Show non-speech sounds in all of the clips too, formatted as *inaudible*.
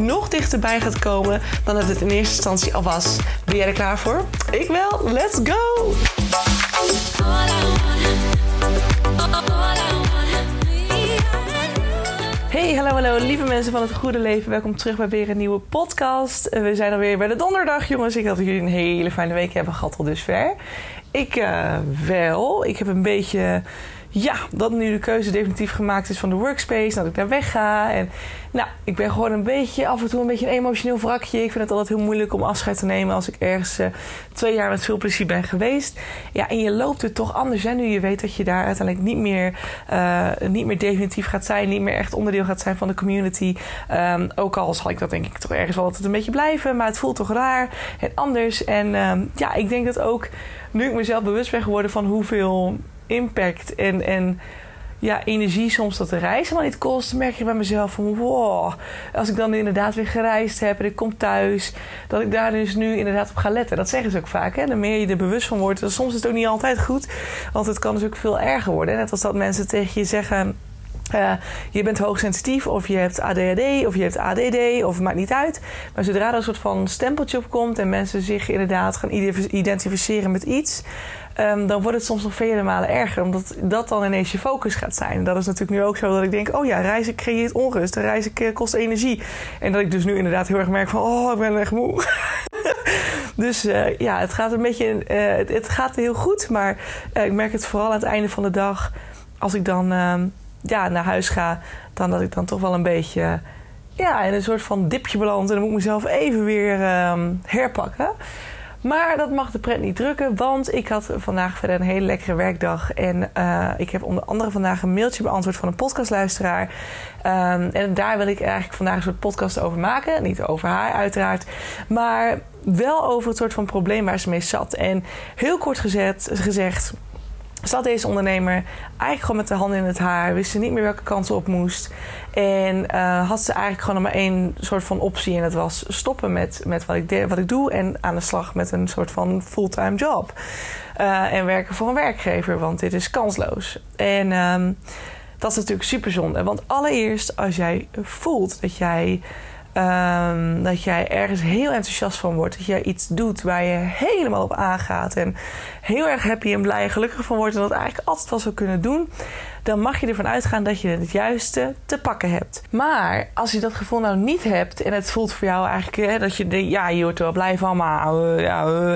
nog dichterbij gaat komen dan dat het in eerste instantie al was. Ben jij er klaar voor? Ik wel. Let's go! Hey, hallo, hallo, lieve mensen van het goede leven. Welkom terug bij weer een nieuwe podcast. We zijn alweer bij de donderdag, jongens. Ik hoop dat jullie een hele fijne week hebben gehad tot dusver. Ik uh, wel. Ik heb een beetje ja, dat nu de keuze definitief gemaakt is van de workspace, dat ik daar weg ga. En nou, ik ben gewoon een beetje af en toe een beetje een emotioneel wrakje. Ik vind het altijd heel moeilijk om afscheid te nemen als ik ergens uh, twee jaar met veel plezier ben geweest. Ja, en je loopt het toch anders hè, nu je weet dat je daar uiteindelijk niet meer, uh, niet meer definitief gaat zijn, niet meer echt onderdeel gaat zijn van de community. Um, ook al zal ik dat denk ik toch ergens wel altijd een beetje blijven, maar het voelt toch raar en anders. En um, ja, ik denk dat ook nu ik mezelf bewust ben geworden van hoeveel impact en, en ja, energie soms dat de reis helemaal niet kost, merk je bij mezelf van wow, als ik dan inderdaad weer gereisd heb en ik kom thuis, dat ik daar dus nu inderdaad op ga letten. Dat zeggen ze ook vaak. Hè? De meer je er bewust van wordt, soms is het ook niet altijd goed, want het kan dus ook veel erger worden. Net als dat mensen tegen je zeggen. Uh, je bent hoogsensitief of je hebt ADHD of je hebt ADD of het maakt niet uit. Maar zodra er een soort van stempeltje op komt en mensen zich inderdaad gaan identificeren met iets, um, dan wordt het soms nog vele malen erger. Omdat dat dan ineens je focus gaat zijn. Dat is natuurlijk nu ook zo dat ik denk: oh ja, reizen creëert onrust. Reizen kost energie. En dat ik dus nu inderdaad heel erg merk van: oh, ik ben echt moe. *laughs* dus uh, ja, het gaat een beetje. Uh, het, het, gaat heel goed. Maar uh, ik merk het vooral aan het einde van de dag. Als ik dan ja, naar huis ga, dan dat ik dan toch wel een beetje ja, in een soort van dipje beland. En dan moet ik mezelf even weer um, herpakken. Maar dat mag de pret niet drukken, want ik had vandaag verder een hele lekkere werkdag. En uh, ik heb onder andere vandaag een mailtje beantwoord van een podcastluisteraar. Um, en daar wil ik eigenlijk vandaag een soort podcast over maken. Niet over haar, uiteraard. Maar wel over het soort van probleem waar ze mee zat. En heel kort gezegd zat deze ondernemer eigenlijk gewoon met de handen in het haar. Wist ze niet meer welke kant ze op moest. En uh, had ze eigenlijk gewoon maar één soort van optie. En dat was stoppen met, met wat, ik wat ik doe. En aan de slag met een soort van fulltime job. Uh, en werken voor een werkgever. Want dit is kansloos. En um, dat is natuurlijk super zonde. Want allereerst als jij voelt dat jij Um, dat jij ergens heel enthousiast van wordt. Dat jij iets doet waar je helemaal op aangaat. En heel erg happy en blij en gelukkig van wordt. En dat eigenlijk altijd wel zou kunnen doen. Dan mag je ervan uitgaan dat je het juiste te pakken hebt. Maar als je dat gevoel nou niet hebt. En het voelt voor jou eigenlijk hè, dat je denkt. Ja, je wordt er wel blij van. Maar uh, ja, uh,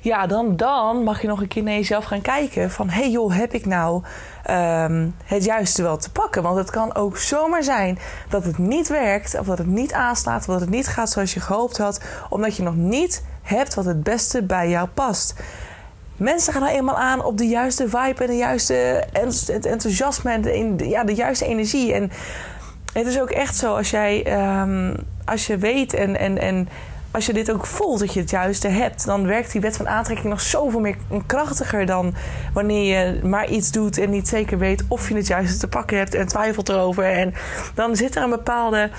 ja dan, dan mag je nog een keer naar jezelf gaan kijken. Van hé hey joh, heb ik nou um, het juiste wel te pakken. Want het kan ook zomaar zijn dat het niet werkt, of dat het niet aanslaat, of dat het niet gaat zoals je gehoopt had, omdat je nog niet hebt wat het beste bij jou past. Mensen gaan nou eenmaal aan op de juiste vibe en de juiste enthousiasme en de, ja, de juiste energie. En het is ook echt zo als jij, um, als je weet en, en, en als je dit ook voelt, dat je het juiste hebt, dan werkt die wet van aantrekking nog zoveel meer krachtiger dan wanneer je maar iets doet en niet zeker weet of je het juiste te pakken hebt en twijfelt erover. En dan zit er een bepaalde.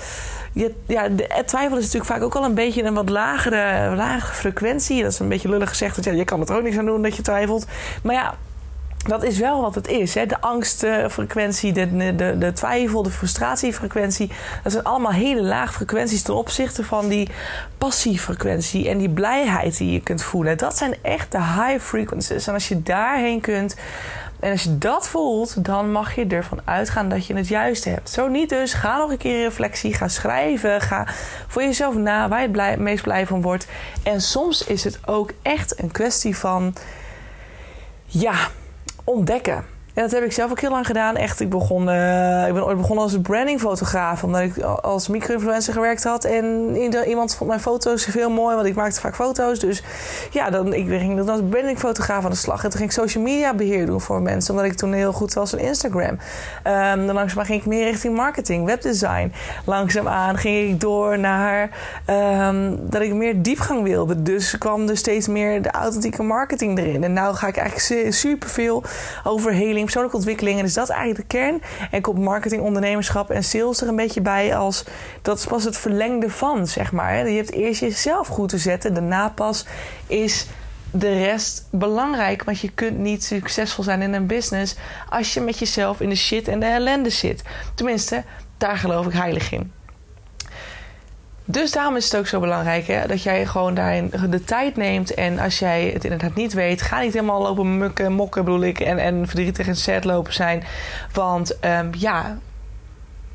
Je, ja, de, twijfel is natuurlijk vaak ook al een beetje een wat lagere, lagere frequentie. Dat is een beetje lullig gezegd, want ja, je kan er ook niks aan doen dat je twijfelt. Maar ja, dat is wel wat het is. Hè? De angstfrequentie, de, de, de twijfel, de frustratiefrequentie. Dat zijn allemaal hele lage frequenties ten opzichte van die passiefrequentie en die blijheid die je kunt voelen. Dat zijn echt de high frequencies. En als je daarheen kunt. En als je dat voelt, dan mag je ervan uitgaan dat je het juiste hebt. Zo niet dus, ga nog een keer in reflectie, ga schrijven, ga voor jezelf na waar je het meest blij van wordt. En soms is het ook echt een kwestie van, ja, ontdekken. En dat heb ik zelf ook heel lang gedaan. Echt, ik, begon, uh, ik ben ooit begonnen als brandingfotograaf. Omdat ik als micro-influencer gewerkt had. En iemand vond mijn foto's veel mooi. Want ik maakte vaak foto's. Dus ja, dan, ik ging dan als brandingfotograaf aan de slag. En toen ging ik social media beheer doen voor mensen. Omdat ik toen heel goed was in Instagram. Um, dan langzaamaan ging ik meer richting marketing, webdesign. Langzaamaan ging ik door naar um, dat ik meer diepgang wilde. Dus kwam er steeds meer de authentieke marketing erin. En nu ga ik eigenlijk super veel over heling persoonlijke ontwikkeling. En is dat eigenlijk de kern. En komt marketing, ondernemerschap en sales er een beetje bij als... dat is pas het verlengde van, zeg maar. Je hebt eerst jezelf goed te zetten. Daarna pas is de rest belangrijk. Want je kunt niet succesvol zijn in een business... als je met jezelf in de shit en de ellende zit. Tenminste, daar geloof ik heilig in. Dus daarom is het ook zo belangrijk hè, dat jij gewoon daarin de tijd neemt. En als jij het inderdaad niet weet, ga niet helemaal lopen mukken, mokken bedoel ik. En, en verdrietig en sad lopen zijn. Want um, ja,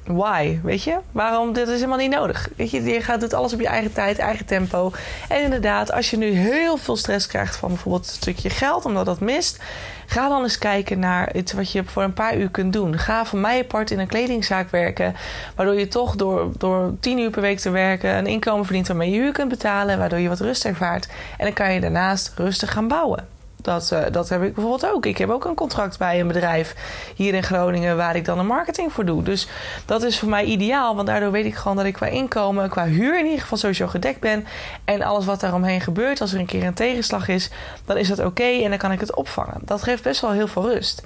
why? Weet je? Waarom? Dit is helemaal niet nodig. Weet je, je gaat doet alles op je eigen tijd, eigen tempo. En inderdaad, als je nu heel veel stress krijgt van bijvoorbeeld een stukje geld, omdat dat mist, ga dan eens kijken naar iets wat je voor een paar uur kunt doen. Ga van mij apart in een kledingzaak werken, waardoor je toch door, door tien uur per week te werken een inkomen verdient waarmee je huur kunt betalen, waardoor je wat rust ervaart. En dan kan je daarnaast rustig gaan bouwen. Dat, uh, dat heb ik bijvoorbeeld ook. Ik heb ook een contract bij een bedrijf hier in Groningen waar ik dan een marketing voor doe. Dus dat is voor mij ideaal, want daardoor weet ik gewoon dat ik qua inkomen, qua huur in ieder geval sowieso gedekt ben. En alles wat daaromheen gebeurt, als er een keer een tegenslag is, dan is dat oké en dan kan ik het opvangen. Dat geeft best wel heel veel rust.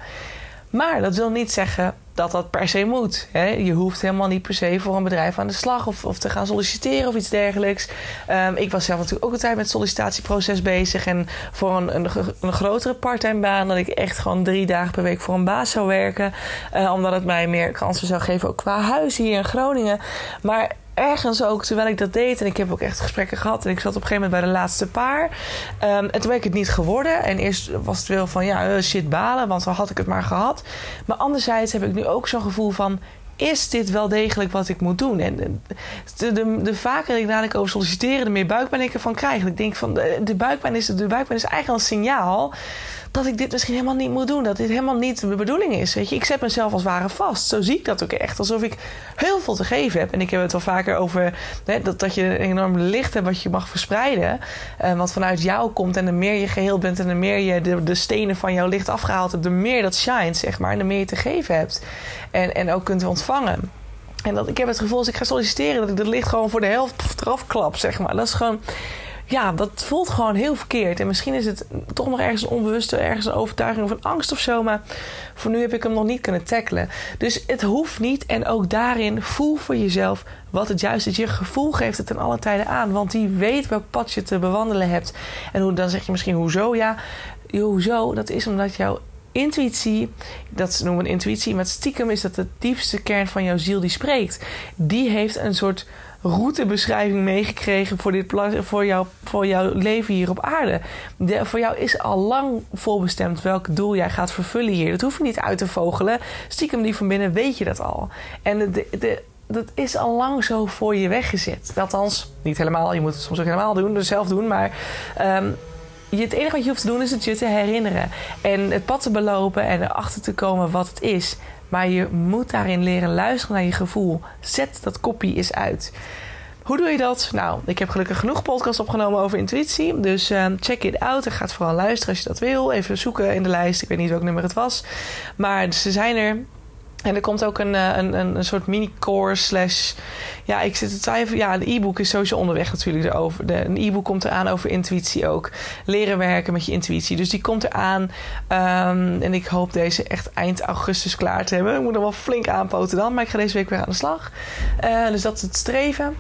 Maar dat wil niet zeggen dat dat per se moet. Hè? Je hoeft helemaal niet per se voor een bedrijf aan de slag of, of te gaan solliciteren of iets dergelijks. Um, ik was zelf natuurlijk ook een tijd met het sollicitatieproces bezig. En voor een, een, een grotere parttime baan, dat ik echt gewoon drie dagen per week voor een baas zou werken. Uh, omdat het mij meer kansen zou geven, ook qua huis hier in Groningen. Maar ergens ook, terwijl ik dat deed, en ik heb ook echt gesprekken gehad. En ik zat op een gegeven moment bij de laatste paar. Um, en toen ben ik het niet geworden. En eerst was het wel van ja, eh, shit balen, want dan had ik het maar gehad. Maar anderzijds heb ik nu ook zo'n gevoel van is dit wel degelijk wat ik moet doen? En de, de, de vaker ik dadelijk over solliciteren, de meer buikpijn ik ervan krijg. Ik denk van de, de, buikpijn is, de buikpijn is eigenlijk een signaal dat ik dit misschien helemaal niet moet doen. Dat dit helemaal niet de bedoeling is. Weet je, ik zet mezelf als ware vast. Zo zie ik dat ook echt. Alsof ik heel veel te geven heb. En ik heb het wel vaker over hè, dat, dat je een enorm licht hebt wat je mag verspreiden. Uh, wat vanuit jou komt. En de meer je geheel bent en de meer je de, stenen van jouw licht afgehaald hebt, de meer dat shine, zeg maar. En de meer je te geven hebt. En, en ook kunt ontvangen. En dat, ik heb het gevoel als ik ga solliciteren dat ik dat licht gewoon voor de helft eraf klap, zeg maar. Dat is gewoon ja, dat voelt gewoon heel verkeerd. En misschien is het toch nog ergens onbewuste, ergens een overtuiging of een angst of zo. Maar voor nu heb ik hem nog niet kunnen tackelen. Dus het hoeft niet. En ook daarin voel voor jezelf wat het juist is. Je gevoel geeft het ten alle tijden aan. Want die weet welk pad je te bewandelen hebt. En hoe, dan zeg je misschien hoezo? Ja, hoezo? Dat is omdat jouw intuïtie, dat noemen we intuïtie, maar stiekem is dat de diepste kern van jouw ziel die spreekt. Die heeft een soort routebeschrijving meegekregen voor, dit, voor, jou, voor jouw leven hier op aarde. De, voor jou is al lang voorbestemd welk doel jij gaat vervullen hier. Dat hoef je niet uit te vogelen. Stiekem die van binnen weet je dat al. En de, dat is al lang zo voor je weggezet. Althans, niet helemaal. Je moet het soms ook helemaal doen, dus zelf doen. Maar um, het enige wat je hoeft te doen is het je te herinneren. En het pad te belopen en erachter te komen wat het is. Maar je moet daarin leren luisteren naar je gevoel. Zet dat kopie eens uit. Hoe doe je dat? Nou, ik heb gelukkig genoeg podcasts opgenomen over intuïtie. Dus uh, check it out. En ga het vooral luisteren als je dat wil. Even zoeken in de lijst. Ik weet niet welk nummer het was. Maar ze zijn er. En er komt ook een, eh, een, een, soort mini-course slash... Ja, ik zit te twijfelen. Ja, de e-book is sowieso onderweg natuurlijk erover. De, een e-book komt eraan over intuïtie ook. Leren werken met je intuïtie. Dus die komt eraan. Um, en ik hoop deze echt eind augustus klaar te hebben. Ik moet er wel flink aanpoten dan. Maar ik ga deze week weer aan de slag. Uh, dus dat is het streven.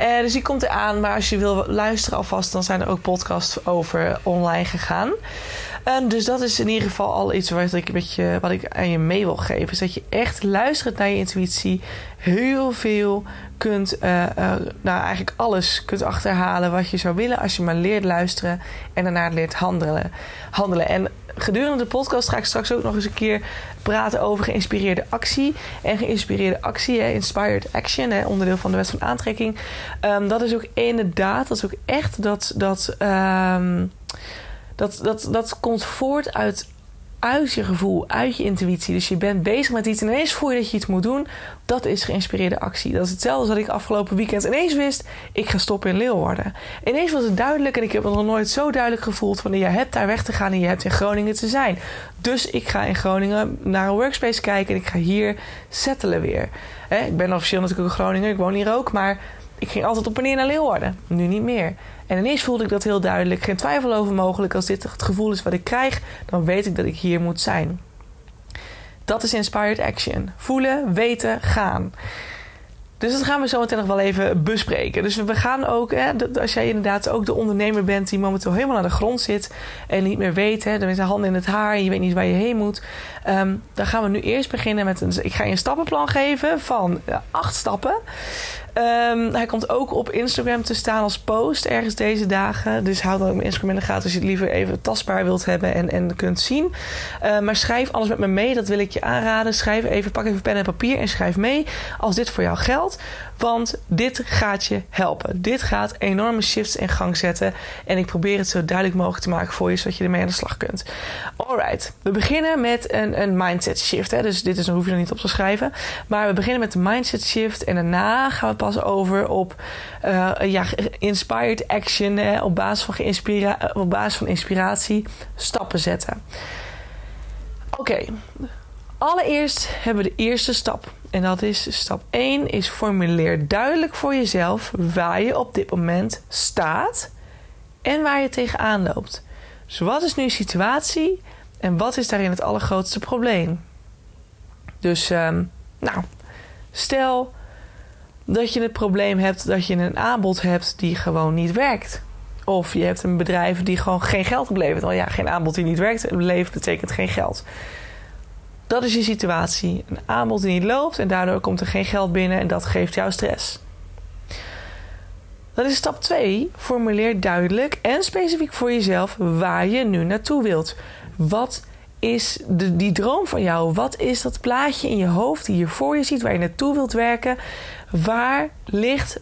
Uh, dus die komt eraan. Maar als je wil luisteren alvast... dan zijn er ook podcasts over online gegaan. En dus dat is in ieder geval al iets wat ik, een beetje, wat ik aan je mee wil geven. Is dat je echt luistert naar je intuïtie. Heel veel kunt, uh, nou eigenlijk alles kunt achterhalen wat je zou willen. Als je maar leert luisteren en daarna leert handelen. handelen. En gedurende de podcast ga ik straks ook nog eens een keer praten over geïnspireerde actie. En geïnspireerde actie, hè, inspired action, hè, onderdeel van de wet van aantrekking. Um, dat is ook inderdaad, dat is ook echt dat. dat um, dat, dat, dat komt voort uit uit je gevoel, uit je intuïtie. Dus je bent bezig met iets en ineens voel je dat je iets moet doen. Dat is geïnspireerde actie. Dat is hetzelfde als dat ik afgelopen weekend ineens wist... ik ga stoppen in Leeuwarden. Ineens was het duidelijk en ik heb het nog nooit zo duidelijk gevoeld... van je hebt daar weg te gaan en je hebt in Groningen te zijn. Dus ik ga in Groningen naar een workspace kijken... en ik ga hier settelen weer. ik ben officieel natuurlijk in Groningen, ik woon hier ook... maar ik ging altijd op en neer naar Leeuwarden. Nu niet meer. En ineens voelde ik dat heel duidelijk. Geen twijfel over mogelijk. Als dit het gevoel is wat ik krijg, dan weet ik dat ik hier moet zijn. Dat is inspired action. Voelen, weten, gaan. Dus dat gaan we zo meteen nog wel even bespreken. Dus we gaan ook, hè, als jij inderdaad ook de ondernemer bent die momenteel helemaal aan de grond zit en niet meer weet, hè, dan met zijn handen in het haar en je weet niet waar je heen moet, um, dan gaan we nu eerst beginnen met een. Ik ga je een stappenplan geven van acht stappen. Um, hij komt ook op Instagram te staan als post ergens deze dagen. Dus houd dan ook mijn Instagram in de gaten als je het liever even tastbaar wilt hebben en, en kunt zien. Uh, maar schrijf alles met me mee, dat wil ik je aanraden. Schrijf even, pak even pen en papier en schrijf mee als dit voor jou geldt. Want dit gaat je helpen. Dit gaat enorme shifts in gang zetten. En ik probeer het zo duidelijk mogelijk te maken voor je, zodat je ermee aan de slag kunt. Alright, we beginnen met een, een mindset shift. Hè? Dus dit is, hoef je er niet op te schrijven. Maar we beginnen met de mindset shift. En daarna gaan we pas over op uh, ja, inspired action. Hè? Op, basis van op basis van inspiratie stappen zetten. Oké, allereerst hebben we de eerste stap. En dat is stap 1 is formuleer duidelijk voor jezelf waar je op dit moment staat en waar je tegenaan loopt. Dus wat is nu je situatie en wat is daarin het allergrootste probleem? Dus um, nou, stel dat je het probleem hebt dat je een aanbod hebt die gewoon niet werkt. Of je hebt een bedrijf die gewoon geen geld oplevert. Nou ja, geen aanbod die niet werkt levert betekent geen geld. Dat is je situatie. Een aanbod die niet loopt en daardoor komt er geen geld binnen en dat geeft jou stress. Dan is stap 2. Formuleer duidelijk en specifiek voor jezelf waar je nu naartoe wilt. Wat is de, die droom van jou? Wat is dat plaatje in je hoofd die je voor je ziet, waar je naartoe wilt werken? Waar ligt,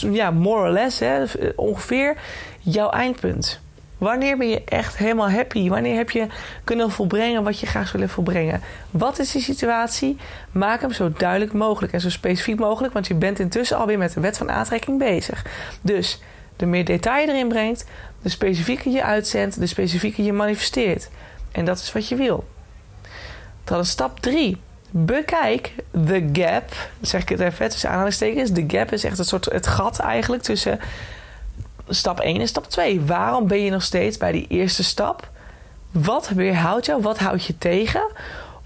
ja, more or less, hè, ongeveer jouw eindpunt? Wanneer ben je echt helemaal happy? Wanneer heb je kunnen volbrengen wat je graag zou willen volbrengen? Wat is die situatie? Maak hem zo duidelijk mogelijk en zo specifiek mogelijk, want je bent intussen alweer met de wet van aantrekking bezig. Dus de meer detail erin brengt, de specifieke je uitzendt, de specifieke je manifesteert. En dat is wat je wil. Dan is stap 3. Bekijk de gap. zeg ik het even tussen aanhalingstekens. De gap is echt een soort het gat eigenlijk tussen stap 1 en stap 2. Waarom ben je nog steeds bij die eerste stap? Wat weerhoudt jou? Wat houdt je tegen?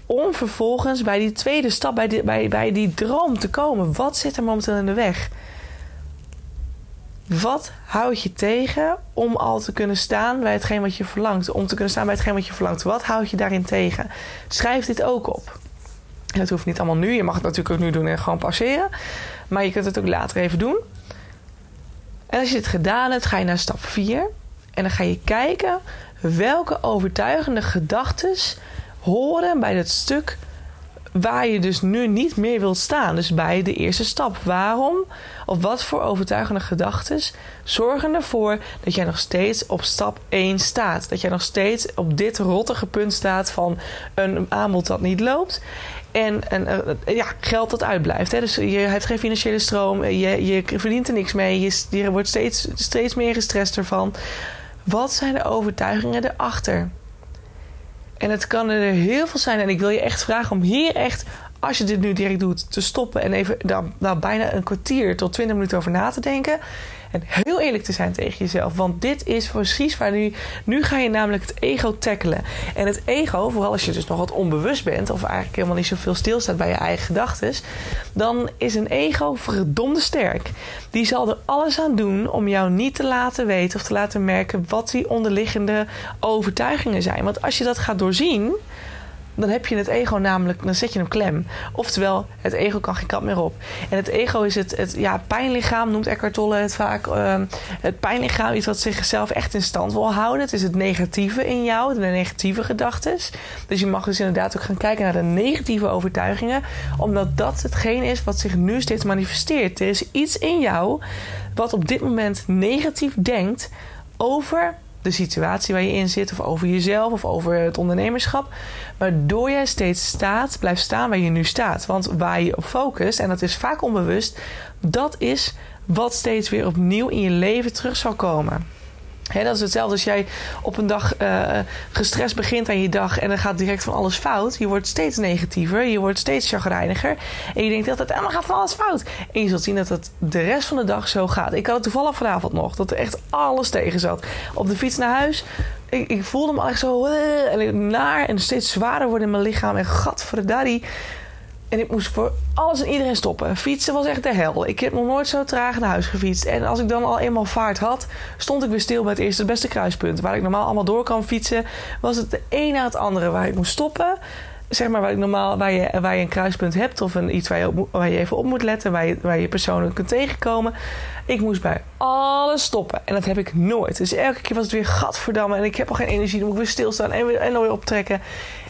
Om vervolgens bij die tweede stap, bij die, bij, bij die droom te komen. Wat zit er momenteel in de weg? Wat houdt je tegen om al te kunnen staan bij hetgeen wat je verlangt? Om te kunnen staan bij hetgeen wat je verlangt. Wat houdt je daarin tegen? Schrijf dit ook op. Dat hoeft niet allemaal nu. Je mag het natuurlijk ook nu doen en gewoon passeren. Maar je kunt het ook later even doen. En als je dit gedaan hebt, ga je naar stap 4. En dan ga je kijken welke overtuigende gedachten horen bij dat stuk waar je dus nu niet meer wilt staan. Dus bij de eerste stap. Waarom of wat voor overtuigende gedachten zorgen ervoor dat jij nog steeds op stap 1 staat? Dat jij nog steeds op dit rottige punt staat van een aanbod dat niet loopt. En, en uh, ja, geld dat uitblijft. Hè? Dus je hebt geen financiële stroom, je, je verdient er niks mee, je, je wordt steeds, steeds meer gestrest ervan. Wat zijn de overtuigingen erachter? En het kan er heel veel zijn. En ik wil je echt vragen om hier echt, als je dit nu direct doet, te stoppen en even daar, nou, bijna een kwartier tot twintig minuten over na te denken. En heel eerlijk te zijn tegen jezelf. Want dit is precies waar nu. Nu ga je namelijk het ego tackelen. En het ego, vooral als je dus nog wat onbewust bent. of eigenlijk helemaal niet zoveel stilstaat bij je eigen gedachten. dan is een ego verdomde sterk. Die zal er alles aan doen om jou niet te laten weten of te laten merken. wat die onderliggende overtuigingen zijn. Want als je dat gaat doorzien dan heb je het ego namelijk, dan zet je hem klem. Oftewel, het ego kan geen kant meer op. En het ego is het, het ja, pijnlichaam, noemt Eckhart Tolle het vaak. Uh, het pijnlichaam is wat zichzelf echt in stand wil houden. Het is het negatieve in jou, de negatieve gedachten. Dus je mag dus inderdaad ook gaan kijken naar de negatieve overtuigingen. Omdat dat hetgeen is wat zich nu steeds manifesteert. Er is iets in jou wat op dit moment negatief denkt over de situatie waar je in zit, of over jezelf, of over het ondernemerschap. Waardoor jij steeds staat, blijft staan waar je nu staat. Want waar je op focust, en dat is vaak onbewust, dat is wat steeds weer opnieuw in je leven terug zal komen. Dat is hetzelfde als jij op een dag uh, gestrest begint aan je dag en dan gaat direct van alles fout. Je wordt steeds negatiever, je wordt steeds chagrijniger. En je denkt altijd, en dan gaat van alles fout. En je zult zien dat het de rest van de dag zo gaat. Ik had het toevallig vanavond nog, dat er echt alles tegen zat. Op de fiets naar huis, ik, ik voelde me echt zo en naar en steeds zwaarder worden in mijn lichaam. En gadverdaddy. En ik moest voor alles en iedereen stoppen. Fietsen was echt de hel. Ik heb nog nooit zo traag naar huis gefietst. En als ik dan al eenmaal vaart had, stond ik weer stil bij het eerste beste kruispunt. Waar ik normaal allemaal door kan fietsen, was het de een na het andere waar ik moest stoppen. Zeg maar waar, ik normaal, waar, je, waar je een kruispunt hebt of een, iets waar je, waar je even op moet letten, waar je, waar je persoonlijk kunt tegenkomen. Ik moest bij alles stoppen. En dat heb ik nooit. Dus elke keer was het weer gadverdamme en ik heb al geen energie. Dan moet ik weer stilstaan en, weer, en dan weer optrekken.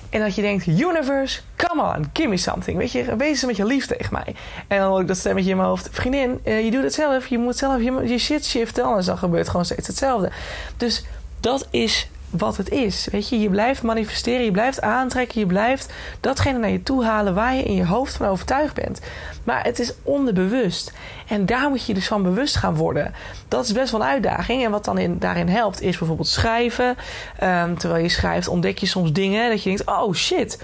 En dat je denkt, universe, come on, give me something. Weet je, wees eens met je lief tegen mij. En dan hoor ik dat stemmetje in mijn hoofd. Vriendin, uh, je doet het zelf. Je moet zelf je, je shit shiften. Anders dan gebeurt gewoon steeds hetzelfde. Dus dat is wat het is. Weet je, je blijft manifesteren, je blijft aantrekken, je blijft datgene naar je toe halen waar je in je hoofd van overtuigd bent. Maar het is onderbewust. En daar moet je dus van bewust gaan worden. Dat is best wel een uitdaging. En wat dan in, daarin helpt, is bijvoorbeeld schrijven. Um, terwijl je schrijft, ontdek je soms dingen dat je denkt: oh shit,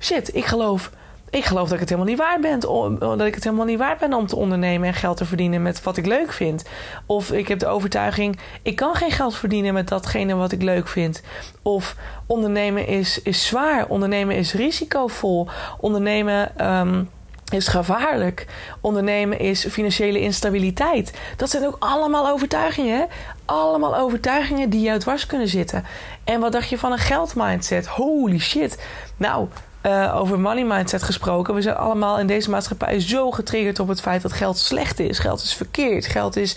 shit, ik geloof ik geloof dat ik het helemaal niet waard ben. Dat ik het helemaal niet waard ben om te ondernemen en geld te verdienen met wat ik leuk vind. Of ik heb de overtuiging, ik kan geen geld verdienen met datgene wat ik leuk vind. Of ondernemen is, is zwaar. Ondernemen is risicovol. Ondernemen. Um, is gevaarlijk. Ondernemen is financiële instabiliteit. Dat zijn ook allemaal overtuigingen. Allemaal overtuigingen die jou dwars kunnen zitten. En wat dacht je van een geldmindset? Holy shit. Nou, uh, over money mindset gesproken. We zijn allemaal in deze maatschappij zo getriggerd op het feit dat geld slecht is. Geld is verkeerd. Geld, is,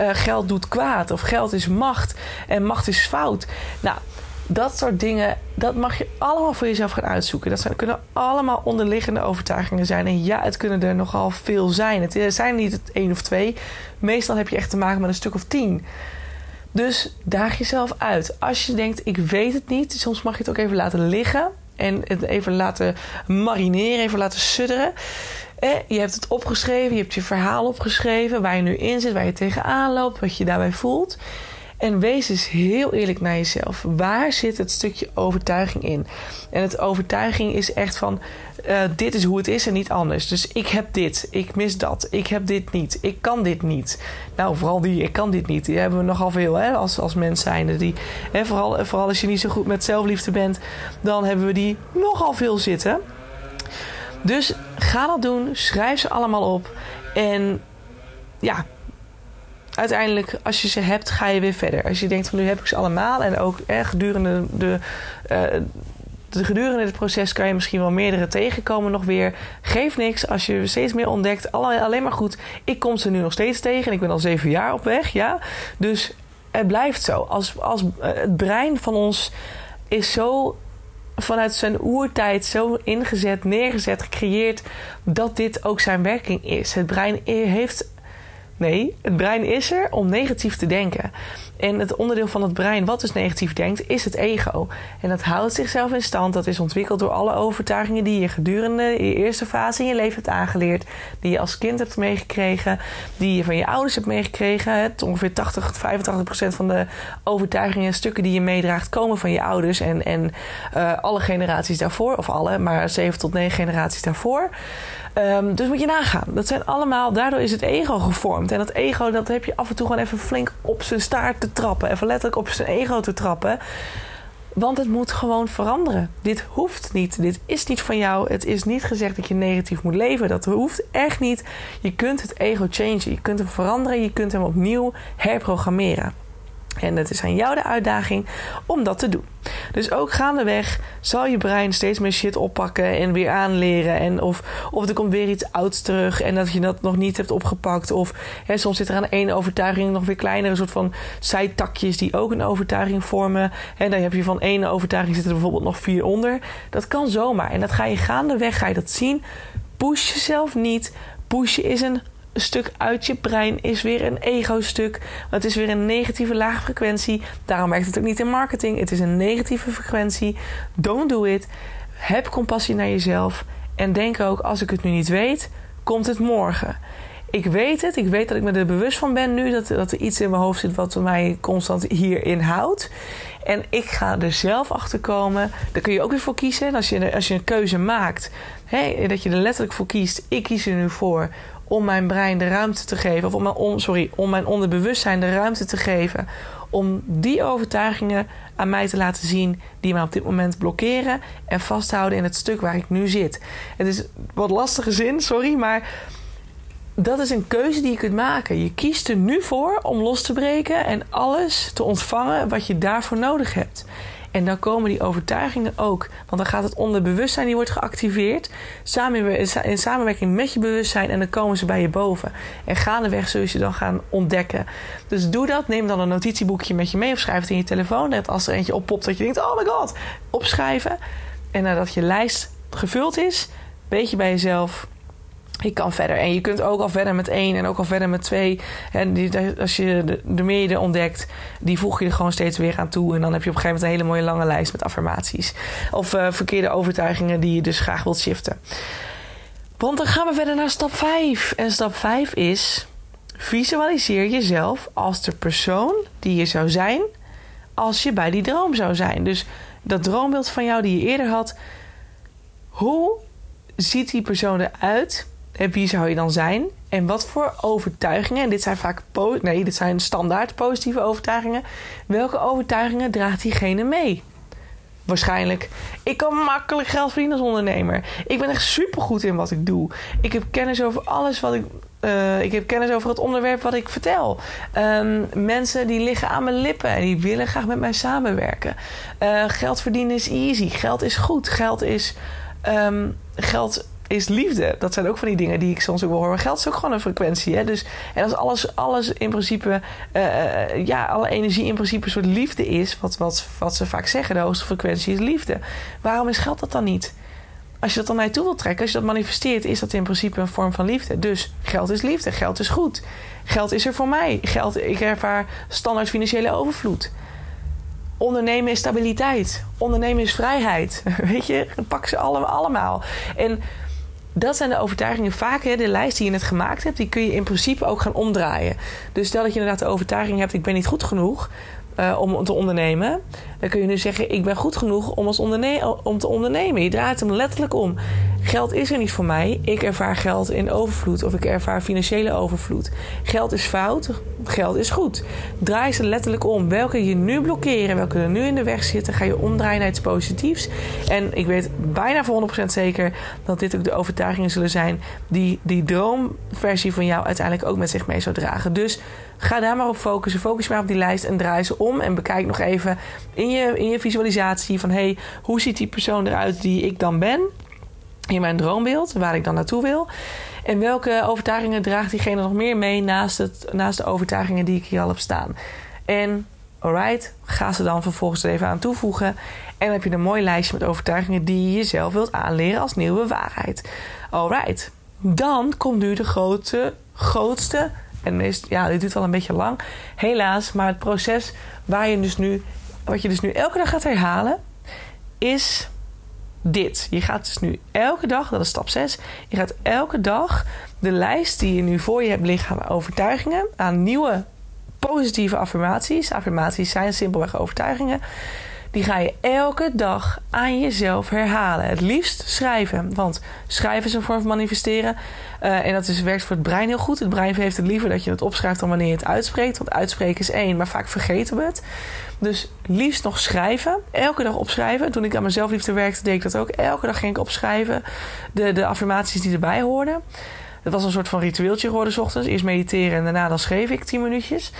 uh, geld doet kwaad. Of geld is macht. En macht is fout. Nou, dat soort dingen, dat mag je allemaal voor jezelf gaan uitzoeken. Dat zijn, kunnen allemaal onderliggende overtuigingen zijn. En ja, het kunnen er nogal veel zijn. Het zijn niet het één of twee. Meestal heb je echt te maken met een stuk of tien. Dus daag jezelf uit. Als je denkt, ik weet het niet, soms mag je het ook even laten liggen. En het even laten marineren, even laten sudderen. Je hebt het opgeschreven, je hebt je verhaal opgeschreven, waar je nu in zit, waar je tegenaan loopt, wat je daarbij voelt. En wees eens heel eerlijk naar jezelf. Waar zit het stukje overtuiging in? En het overtuiging is echt van: uh, dit is hoe het is en niet anders. Dus ik heb dit, ik mis dat, ik heb dit niet, ik kan dit niet. Nou, vooral die, ik kan dit niet. Die hebben we nogal veel hè, als, als mens zijnde. Die, hè, vooral, vooral als je niet zo goed met zelfliefde bent, dan hebben we die nogal veel zitten. Dus ga dat doen, schrijf ze allemaal op. En ja, uiteindelijk, als je ze hebt, ga je weer verder. Als je denkt van nu heb ik ze allemaal en ook eh, gedurende de. Uh, de gedurende het proces kan je misschien wel meerdere tegenkomen nog weer. Geef niks als je steeds meer ontdekt. Alleen maar goed. Ik kom ze nu nog steeds tegen en ik ben al zeven jaar op weg. Ja? Dus het blijft zo. Als, als eh, het brein van ons is zo vanuit zijn oertijd zo ingezet, neergezet, gecreëerd dat dit ook zijn werking is. Het brein heeft Nee, het brein is er om negatief te denken. En het onderdeel van het brein wat dus negatief denkt, is het ego. En dat houdt zichzelf in stand. Dat is ontwikkeld door alle overtuigingen die je gedurende je eerste fase in je leven hebt aangeleerd. Die je als kind hebt meegekregen. Die je van je ouders hebt meegekregen. Het ongeveer 80 tot 85 procent van de overtuigingen en stukken die je meedraagt komen van je ouders. En, en uh, alle generaties daarvoor. Of alle, maar 7 tot 9 generaties daarvoor. Um, dus moet je nagaan. Dat zijn allemaal, daardoor is het ego gevormd. En dat ego, dat heb je af en toe gewoon even flink op zijn staart te trappen. Even letterlijk op zijn ego te trappen. Want het moet gewoon veranderen. Dit hoeft niet. Dit is niet van jou. Het is niet gezegd dat je negatief moet leven. Dat hoeft echt niet. Je kunt het ego changen. Je kunt hem veranderen. Je kunt hem opnieuw herprogrammeren. En het is aan jou de uitdaging om dat te doen. Dus ook gaandeweg zal je brein steeds meer shit oppakken en weer aanleren. En of, of er komt weer iets ouds terug en dat je dat nog niet hebt opgepakt. Of hè, soms zit er aan één overtuiging nog weer kleinere soort van zijtakjes die ook een overtuiging vormen. En dan heb je van één overtuiging zitten er bijvoorbeeld nog vier onder. Dat kan zomaar. En dat ga je gaandeweg, ga je dat zien. Push jezelf niet. Pushen is een stuk uit je brein is weer een ego-stuk. Het is weer een negatieve lage frequentie. Daarom werkt het ook niet in marketing. Het is een negatieve frequentie. Don't do it. Heb compassie naar jezelf. En denk ook, als ik het nu niet weet, komt het morgen. Ik weet het. Ik weet dat ik me er bewust van ben nu. Dat, dat er iets in mijn hoofd zit wat mij constant hierin houdt. En ik ga er zelf achter komen. Daar kun je ook weer voor kiezen. Als je, als je een keuze maakt, hè, dat je er letterlijk voor kiest. Ik kies er nu voor om mijn brein de ruimte te geven. Of om mijn, sorry, om mijn onderbewustzijn de ruimte te geven. Om die overtuigingen aan mij te laten zien die mij op dit moment blokkeren. En vasthouden in het stuk waar ik nu zit. Het is wat lastige zin, sorry, maar dat is een keuze die je kunt maken. Je kiest er nu voor om los te breken en alles te ontvangen wat je daarvoor nodig hebt. En dan komen die overtuigingen ook. Want dan gaat het onderbewustzijn, die wordt geactiveerd. Samen in samenwerking met je bewustzijn. En dan komen ze bij je boven. En gaandeweg zul je ze dan gaan ontdekken. Dus doe dat. Neem dan een notitieboekje met je mee. Of schrijf het in je telefoon. Net als er eentje oppopt dat je denkt, oh my god. Opschrijven. En nadat je lijst gevuld is, weet je bij jezelf ik kan verder. En je kunt ook al verder met één en ook al verder met twee. En die, als je de, de ontdekt, die voeg je er gewoon steeds weer aan toe. En dan heb je op een gegeven moment een hele mooie lange lijst met affirmaties. Of uh, verkeerde overtuigingen die je dus graag wilt shiften. Want dan gaan we verder naar stap 5. En stap 5 is: visualiseer jezelf als de persoon die je zou zijn als je bij die droom zou zijn. Dus dat droombeeld van jou die je eerder had. Hoe ziet die persoon eruit wie zou je dan zijn? En wat voor overtuigingen, en dit zijn vaak nee, dit zijn standaard positieve overtuigingen. Welke overtuigingen draagt diegene mee? Waarschijnlijk. Ik kan makkelijk geld verdienen als ondernemer. Ik ben echt supergoed in wat ik doe. Ik heb kennis over alles wat ik. Uh, ik heb kennis over het onderwerp wat ik vertel. Um, mensen die liggen aan mijn lippen en die willen graag met mij samenwerken. Uh, geld verdienen is easy. Geld is goed. Geld is. Um, geld is liefde. Dat zijn ook van die dingen die ik soms ook wil horen. Geld is ook gewoon een frequentie. Hè? Dus, en als alles, alles in principe, uh, ja, alle energie in principe een soort liefde is, wat, wat, wat ze vaak zeggen, de hoogste frequentie is liefde. Waarom is geld dat dan niet? Als je dat dan naar je toe wilt trekken, als je dat manifesteert, is dat in principe een vorm van liefde. Dus geld is liefde, geld is goed. Geld is er voor mij. Geld, ik ervaar standaard financiële overvloed. Ondernemen is stabiliteit. Ondernemen is vrijheid. *laughs* Weet je, pak ze allemaal. En dat zijn de overtuigingen. Vaak hè, de lijst die je net gemaakt hebt, die kun je in principe ook gaan omdraaien. Dus stel dat je inderdaad de overtuiging hebt: ik ben niet goed genoeg. Uh, om te ondernemen. Dan kun je nu zeggen: Ik ben goed genoeg om, als om te ondernemen. Je draait hem letterlijk om. Geld is er niet voor mij. Ik ervaar geld in overvloed of ik ervaar financiële overvloed. Geld is fout, geld is goed. Draai ze letterlijk om. Welke je nu blokkeren, welke er nu in de weg zitten, ga je omdraaien naar iets positiefs. En ik weet bijna voor 100% zeker dat dit ook de overtuigingen zullen zijn die die droomversie van jou uiteindelijk ook met zich mee zou dragen. Dus ga daar maar op focussen. Focus maar op die lijst en draai ze om. En bekijk nog even in je, in je visualisatie van hey, hoe ziet die persoon eruit die ik dan ben? in mijn droombeeld, waar ik dan naartoe wil. En welke overtuigingen draagt diegene nog meer mee naast, het, naast de overtuigingen die ik hier al heb staan. En alright, ga ze dan vervolgens er even aan toevoegen. En dan heb je een mooi lijstje met overtuigingen die je jezelf wilt aanleren als nieuwe waarheid. Alright, dan komt nu de grote, grootste, en meest, ja, dit duurt wel een beetje lang, helaas, maar het proces waar je dus nu, wat je dus nu elke dag gaat herhalen, is dit. Je gaat dus nu elke dag, dat is stap 6, je gaat elke dag de lijst die je nu voor je hebt liggen aan overtuigingen, aan nieuwe positieve affirmaties. Affirmaties zijn simpelweg overtuigingen. Die ga je elke dag aan jezelf herhalen. Het liefst schrijven. Want schrijven is een vorm van manifesteren. Uh, en dat is, werkt voor het brein heel goed. Het brein heeft het liever dat je het opschrijft dan wanneer je het uitspreekt. Want uitspreken is één, maar vaak vergeten we het. Dus liefst nog schrijven. Elke dag opschrijven. Toen ik aan mezelf liefde werkte, deed ik dat ook. Elke dag ging ik opschrijven. De, de affirmaties die erbij hoorden. Het was een soort van ritueeltje geworden, s ochtends. Eerst mediteren en daarna dan schreef ik tien minuutjes.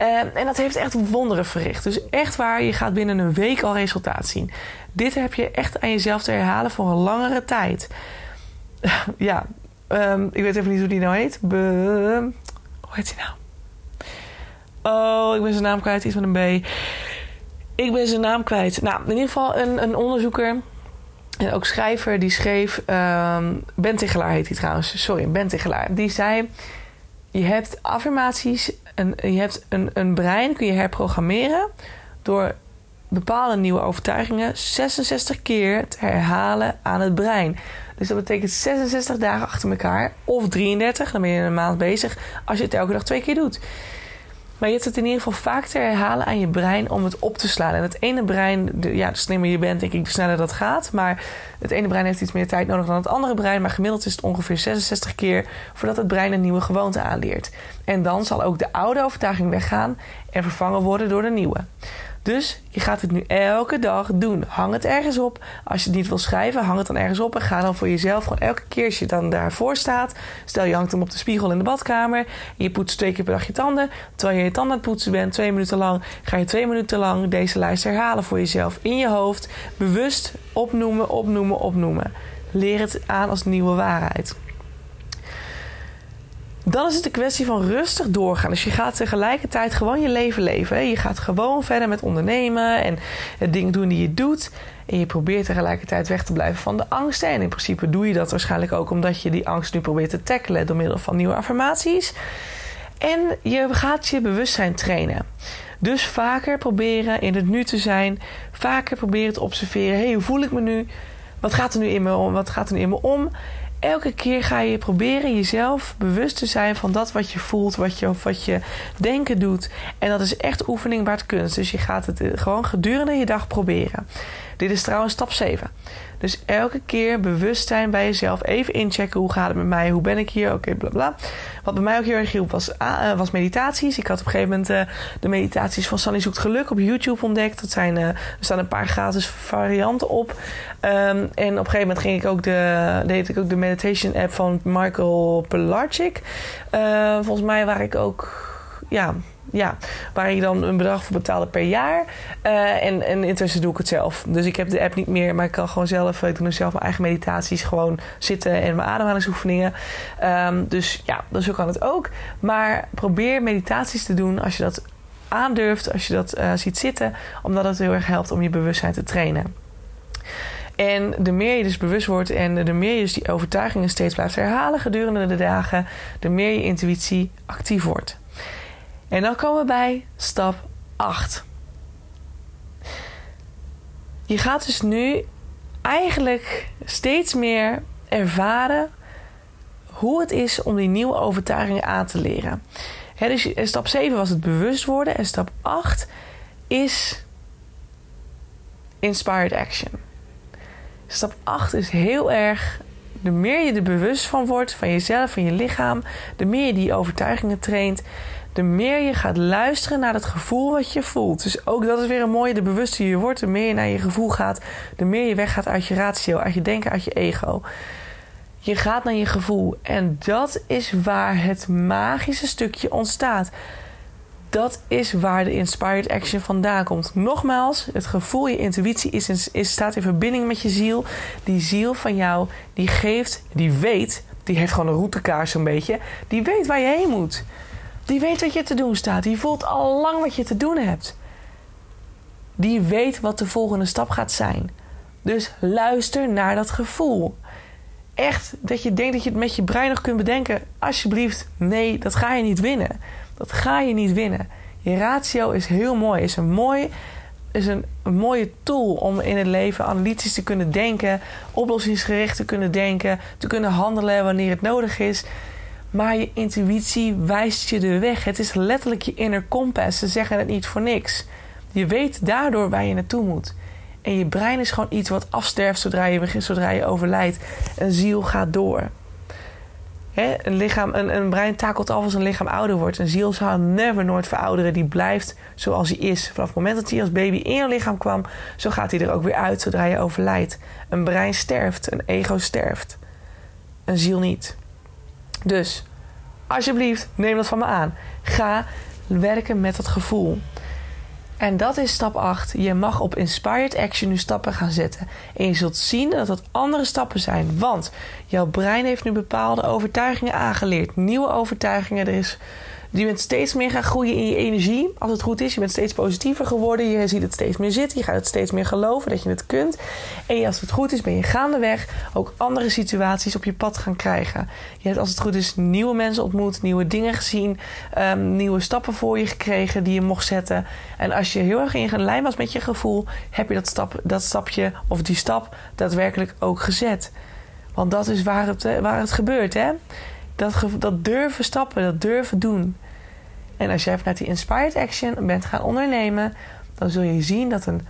Uh, en dat heeft echt wonderen verricht. Dus echt waar, je gaat binnen een week al resultaat zien. Dit heb je echt aan jezelf te herhalen voor een langere tijd. *laughs* ja, um, ik weet even niet hoe die nou heet. Hoe heet die nou? Oh, ik ben zijn naam kwijt. Iets met een B. Ik ben zijn naam kwijt. Nou, in ieder geval een, een onderzoeker. En ook schrijver die schreef. Um, heet hij trouwens. Sorry, Ben Tegelaar. Die zei. je hebt affirmaties, een, je hebt een, een brein, kun je herprogrammeren door bepaalde nieuwe overtuigingen 66 keer te herhalen aan het brein. Dus dat betekent 66 dagen achter elkaar, of 33, dan ben je een maand bezig, als je het elke dag twee keer doet. Maar je hebt het in ieder geval vaak te herhalen aan je brein om het op te slaan. En het ene brein, ja, de slimmer je bent, denk ik, de sneller dat gaat. Maar het ene brein heeft iets meer tijd nodig dan het andere brein. Maar gemiddeld is het ongeveer 66 keer voordat het brein een nieuwe gewoonte aanleert. En dan zal ook de oude overtuiging weggaan en vervangen worden door de nieuwe. Dus je gaat het nu elke dag doen. Hang het ergens op. Als je het niet wil schrijven, hang het dan ergens op. En ga dan voor jezelf gewoon elke keer als je dan daarvoor staat. Stel je hangt hem op de spiegel in de badkamer. je poetst twee keer per dag je tanden. Terwijl je je tanden aan het poetsen bent, twee minuten lang. Ga je twee minuten lang deze lijst herhalen voor jezelf. In je hoofd. Bewust opnoemen, opnoemen, opnoemen. Leer het aan als nieuwe waarheid dan is het een kwestie van rustig doorgaan. Dus je gaat tegelijkertijd gewoon je leven leven. Je gaat gewoon verder met ondernemen en het dingen doen die je doet. En je probeert tegelijkertijd weg te blijven van de angsten. En in principe doe je dat waarschijnlijk ook omdat je die angst nu probeert te tackelen door middel van nieuwe affirmaties. En je gaat je bewustzijn trainen. Dus vaker proberen in het nu te zijn. Vaker proberen te observeren. hey, hoe voel ik me nu? Wat gaat er nu in me om? Wat gaat er nu in me om? Elke keer ga je proberen jezelf bewust te zijn van dat wat je voelt, wat je, wat je denken doet. En dat is echt oefening waard kunst. Dus je gaat het gewoon gedurende je dag proberen. Dit is trouwens stap 7. Dus elke keer bewust zijn bij jezelf. Even inchecken. Hoe gaat het met mij? Hoe ben ik hier? Oké, okay, bla bla. Wat bij mij ook heel erg hielp was, uh, was meditaties. Ik had op een gegeven moment uh, de meditaties van Sunny Zoekt Geluk op YouTube ontdekt. Dat zijn, uh, er staan een paar gratis varianten op. Um, en op een gegeven moment ging ik ook de, deed ik ook de meditation app van Michael Pilarczyk. volgens mij waar ik ook ja, ja, waar je dan een bedrag voor betaalde per jaar. Uh, en, en intussen doe ik het zelf. Dus ik heb de app niet meer, maar ik kan gewoon zelf, ik doe zelf mijn eigen meditaties, gewoon zitten en mijn ademhalingsoefeningen. Um, dus ja, dus zo kan het ook. Maar probeer meditaties te doen als je dat aandurft, als je dat uh, ziet zitten, omdat het heel erg helpt om je bewustzijn te trainen. En de meer je dus bewust wordt en de meer je dus die overtuigingen steeds blijft herhalen gedurende de dagen, de meer je intuïtie actief wordt. En dan komen we bij stap 8. Je gaat dus nu eigenlijk steeds meer ervaren hoe het is om die nieuwe overtuigingen aan te leren. dus stap 7 was het bewust worden en stap 8 is inspired action. Stap 8 is heel erg de meer je er bewust van wordt, van jezelf, van je lichaam, de meer je die overtuigingen traint, de meer je gaat luisteren naar het gevoel wat je voelt. Dus ook dat is weer een mooie, de bewuster je wordt, de meer je naar je gevoel gaat, de meer je weggaat uit je ratio, uit je denken, uit je ego. Je gaat naar je gevoel en dat is waar het magische stukje ontstaat. Dat is waar de inspired action vandaan komt. Nogmaals, het gevoel, je intuïtie is, in, is, staat in verbinding met je ziel. Die ziel van jou, die geeft, die weet, die heeft gewoon een routekaart zo'n beetje. Die weet waar je heen moet. Die weet wat je te doen staat. Die voelt al lang wat je te doen hebt. Die weet wat de volgende stap gaat zijn. Dus luister naar dat gevoel. Echt dat je denkt dat je het met je brein nog kunt bedenken. Alsjeblieft, nee, dat ga je niet winnen. Dat ga je niet winnen. Je ratio is heel mooi. Is een, mooi, is een, een mooie tool om in het leven analytisch te kunnen denken. Oplossingsgericht te kunnen denken. Te kunnen handelen wanneer het nodig is. Maar je intuïtie wijst je de weg. Het is letterlijk je inner compass. Ze zeggen het niet voor niks. Je weet daardoor waar je naartoe moet. En je brein is gewoon iets wat afsterft zodra je, begint, zodra je overlijdt. Een ziel gaat door. een, lichaam, een, een brein takelt af als een lichaam ouder wordt. Een ziel zal never nooit verouderen. Die blijft zoals hij is. Vanaf het moment dat hij als baby in je lichaam kwam, zo gaat hij er ook weer uit zodra je overlijdt. Een brein sterft, een ego sterft. Een ziel niet. Dus alsjeblieft, neem dat van me aan. Ga werken met dat gevoel. En dat is stap 8. Je mag op Inspired Action nu stappen gaan zetten. En je zult zien dat het andere stappen zijn. Want jouw brein heeft nu bepaalde overtuigingen aangeleerd. Nieuwe overtuigingen. Er is Je bent steeds meer gaan groeien in je energie, als het goed is. Je bent steeds positiever geworden. Je ziet het steeds meer zitten. Je gaat het steeds meer geloven dat je het kunt. En als het goed is, ben je gaandeweg ook andere situaties op je pad gaan krijgen. Je hebt, als het goed is, nieuwe mensen ontmoet, nieuwe dingen gezien, um, nieuwe stappen voor je gekregen die je mocht zetten. En als je heel erg in lijn was met je gevoel, heb je dat, stap, dat stapje of die stap daadwerkelijk ook gezet. Want dat is waar het, eh, waar het gebeurt, hè? Dat, dat durven stappen, dat durven doen. En als jij vanuit die inspired action bent gaan ondernemen, dan zul je zien dat een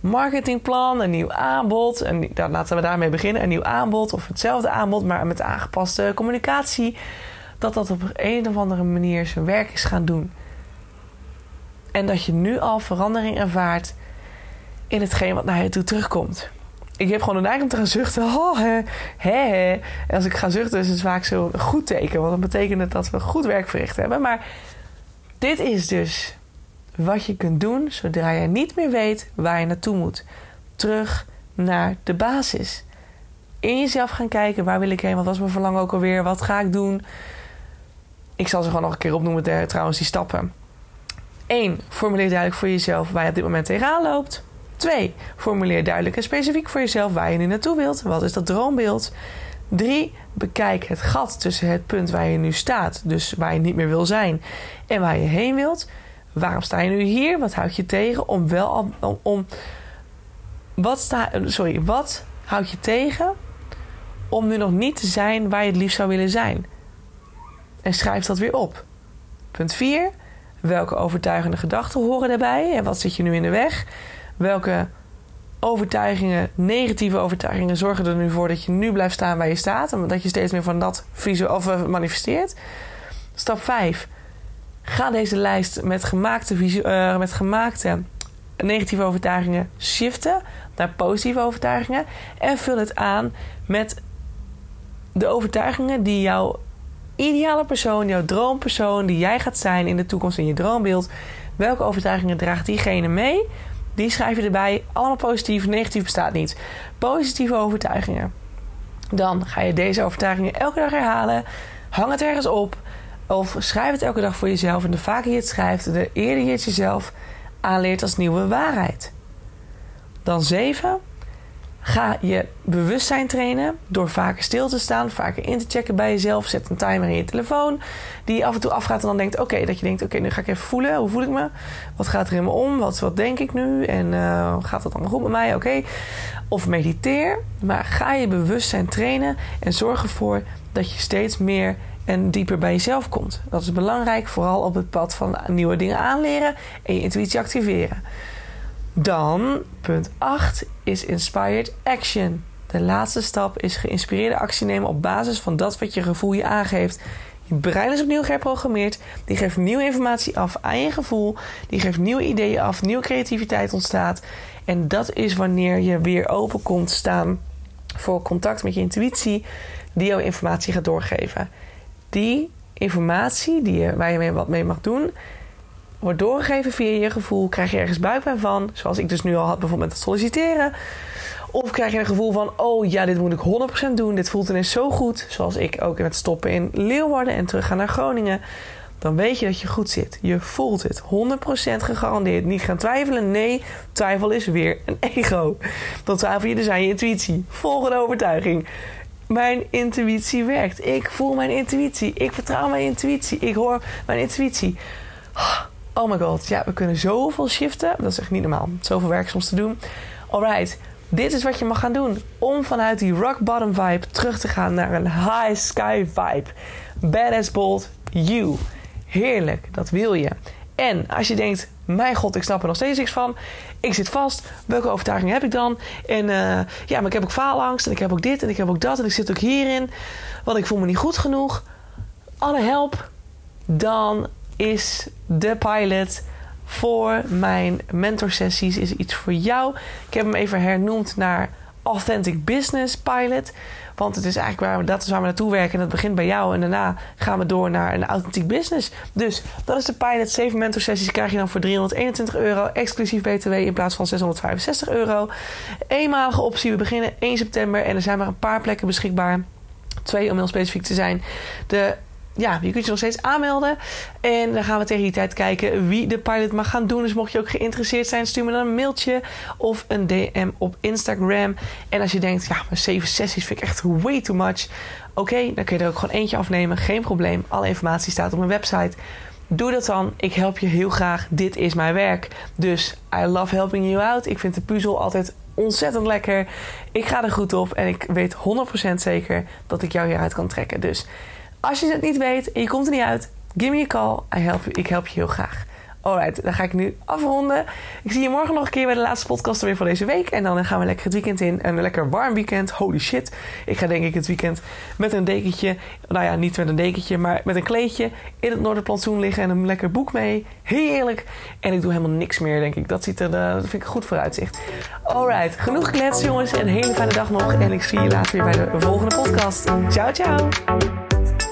marketingplan, een nieuw aanbod, en dan laten we daarmee beginnen, een nieuw aanbod of hetzelfde aanbod, maar met aangepaste communicatie, dat dat op een of andere manier zijn werk is gaan doen. En dat je nu al verandering ervaart in hetgeen wat naar je toe terugkomt ik heb gewoon een neiging om te gaan zuchten. *laughs* Oh, hè, En als ik ga zuchten, is het vaak zo een goed teken. Want dan betekent het dat we goed werk verricht hebben. Maar dit is dus wat je kunt doen zodra je niet meer weet waar je naartoe moet. Terug naar de basis. In jezelf gaan kijken, waar wil ik heen? Wat was mijn verlangen ook alweer? Wat ga ik doen? Ik zal ze gewoon nog een keer opnoemen, trouwens, die stappen. 1. Formuleer duidelijk voor jezelf waar je op dit moment tegenaan loopt. 2. Formuleer duidelijk en specifiek voor jezelf waar je nu naartoe wilt. Wat is dat droombeeld? 3. Bekijk het gat tussen het punt waar je nu staat, dus waar je niet meer wil zijn, en waar je heen wilt. Waarom sta je nu hier? Wat houdt je tegen om wel om, wat sta, sorry, wat houdt je tegen om nu nog niet te zijn waar je het liefst zou willen zijn? En schrijf dat weer op. Punt 4. Welke overtuigende gedachten horen daarbij en wat zit je nu in de weg? Welke overtuigingen, negatieve overtuigingen, zorgen er nu voor dat je nu blijft staan waar je staat. En dat je steeds meer van dat visu of eh, manifesteert. Stap 5. Ga deze lijst met gemaakte, uh, met gemaakte negatieve overtuigingen shiften naar positieve overtuigingen. En vul het aan met de overtuigingen die jouw ideale persoon, jouw droompersoon, die jij gaat zijn in de toekomst in je droombeeld. Welke overtuigingen draagt diegene mee? Die schrijf je erbij. Allemaal positief, negatief bestaat niet. Positieve overtuigingen. Dan ga je deze overtuigingen elke dag herhalen. Hang het ergens op. Of schrijf het elke dag voor jezelf. En de vaker je het schrijft, de eerder je het jezelf aanleert als nieuwe waarheid. Dan 7. Ga je bewustzijn trainen door vaker stil te staan, vaker in te checken bij jezelf. Zet een timer in je telefoon die af en toe afgaat en dan denkt: Oké, dat je denkt: Oké, nu ga ik even voelen. Hoe voel ik me? Wat gaat er in me om? Wat, wat denk ik nu? En uh, gaat dat dan goed met mij? Oké. Of mediteer, maar ga je bewustzijn trainen en zorg ervoor dat je steeds meer en dieper bij jezelf komt. Dat is belangrijk, vooral op het pad van nieuwe dingen aanleren en je intuïtie activeren. Dan, punt 8, is inspired action. De laatste stap is geïnspireerde actie nemen op basis van dat wat je gevoel je aangeeft. Je brein is opnieuw geprogrammeerd. Die geeft nieuwe informatie af aan je gevoel. Die geeft nieuwe ideeën af. Nieuwe creativiteit ontstaat. En dat is wanneer je weer open komt staan voor contact met je intuïtie, die jouw informatie gaat doorgeven. Die informatie die je, waar je wat mee mag doen, wordt doorgegeven via je gevoel. Krijg je ergens buikpijn van, zoals ik dus nu al had bijvoorbeeld met het solliciteren. Of krijg je een gevoel van, oh ja, dit moet ik 100% doen. Dit voelt ineens zo goed. Zoals ik ook met stoppen in Leeuwarden en teruggaan naar Groningen. Dan weet je dat je goed zit. Je voelt het. 100% gegarandeerd. Niet gaan twijfelen. Nee, twijfel is weer een ego. Dan twijfel je dus aan je intuïtie. Volgende overtuiging. Mijn intuïtie werkt. Ik voel mijn intuïtie. Ik vertrouw mijn intuïtie. Ik hoor mijn intuïtie. Oh my god, ja, we kunnen zoveel shiften. Dat is echt niet normaal. Zoveel werk soms te doen. Alright, dit is wat je mag gaan doen. Om vanuit die rock bottom vibe terug te gaan naar een high sky vibe. Badass bold you. Heerlijk, dat wil je. En als je denkt, mijn god, ik snap er nog steeds niks van. Ik zit vast. Welke overtuiging heb ik dan? En uh, ja, maar ik heb ook faalangst. En ik heb ook dit en ik heb ook dat. En ik zit ook hierin. Want ik voel me niet goed genoeg. Alle help. Dan is de pilot voor mijn mentorsessies is iets voor jou. Ik heb hem even hernoemd naar Authentic Business Pilot. Want het is eigenlijk waar we, dat is waar we naartoe werken. En dat begint bij jou. En daarna gaan we door naar een authentiek business. Dus dat is de pilot. Zeven mentorsessies krijg je dan voor 321 euro. Exclusief BTW in plaats van 665 euro. Eenmalige optie. We beginnen 1 september. En er zijn maar een paar plekken beschikbaar. Twee om heel specifiek te zijn. De ja, je kunt je nog steeds aanmelden. En dan gaan we tegen die tijd kijken wie de pilot mag gaan doen. Dus mocht je ook geïnteresseerd zijn, stuur me dan een mailtje of een DM op Instagram. En als je denkt, ja, maar zeven sessies vind ik echt way too much. Oké, dan kun je er ook gewoon eentje afnemen. Geen probleem. Alle informatie staat op mijn website. Doe dat dan. Ik help je heel graag. Dit is mijn werk. Dus I love helping you out. Ik vind de puzzel altijd ontzettend lekker. Ik ga er goed op en ik weet 100% zeker dat ik jou hieruit kan trekken. Dus als je het niet weet en je komt er niet uit, give me a call. I help. Ik help je heel graag. Alright, dan ga ik nu afronden. Ik zie je morgen nog een keer bij de laatste podcast weer van deze week. En dan gaan we lekker het weekend in. Een lekker warm weekend. Holy shit. Ik ga denk ik het weekend met een dekentje. Nou ja, niet met een dekentje, maar met een kleedje. In het Noorderplantsoen liggen en een lekker boek mee. Heerlijk. En ik doe helemaal niks meer, denk ik. Dat, ziet er, eh, dat vind ik een goed vooruitzicht. Alright, genoeg klets jongens. Een hele fijne dag nog. En ik zie je later weer bij de volgende podcast. Ciao, ciao.